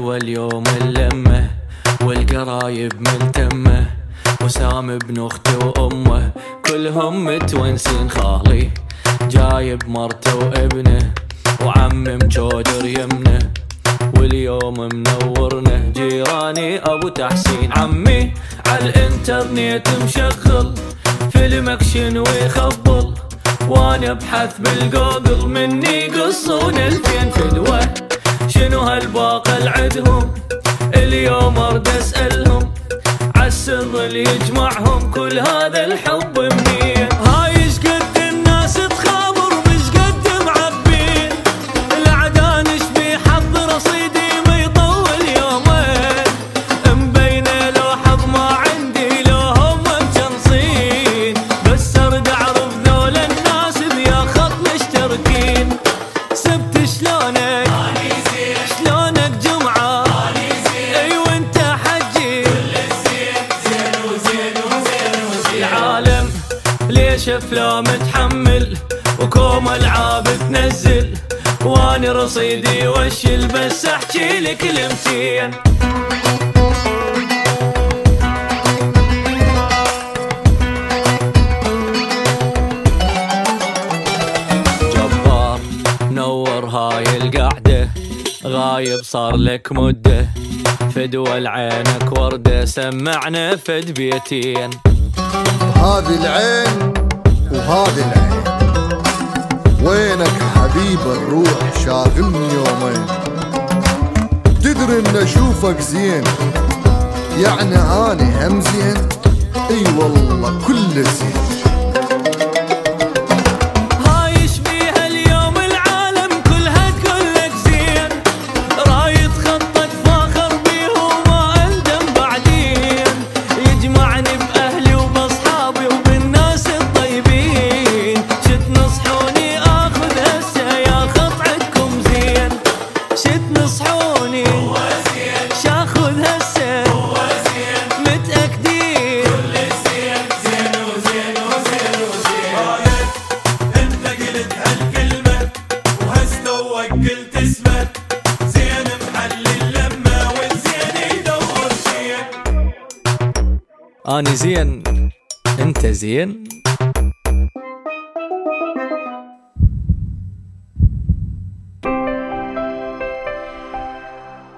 حلوة اليوم اللمة والقرايب ملتمة وسام ابن أخته وأمه كلهم متونسين. خالي جايب مرته وابنه وعم مجودر يمنه واليوم منورنا. جيراني أبو تحسين عمي على الإنترنت مشغل فيلم اكشن ويخبل وأنا أبحث بالجوجل منين يقصون الفيل. شنو عالسر اللي يجمعهم كل هذا الحب منين ليش افلام تحمل وكوم ألعاب تنزل؟ واني رصيدي وشل بس أحكي لك كلمتين جبار نور هاي القعدة غايب صار لك مدة. فدوى عينك وردة سمعنا فد بيتين. هذه العين وهذه العين. وينك حبيب الروح شاغلني يومين. تدري إن أشوفك زين يعني أني هم زين. إي والله كل زين. يدور زين. أنت زين.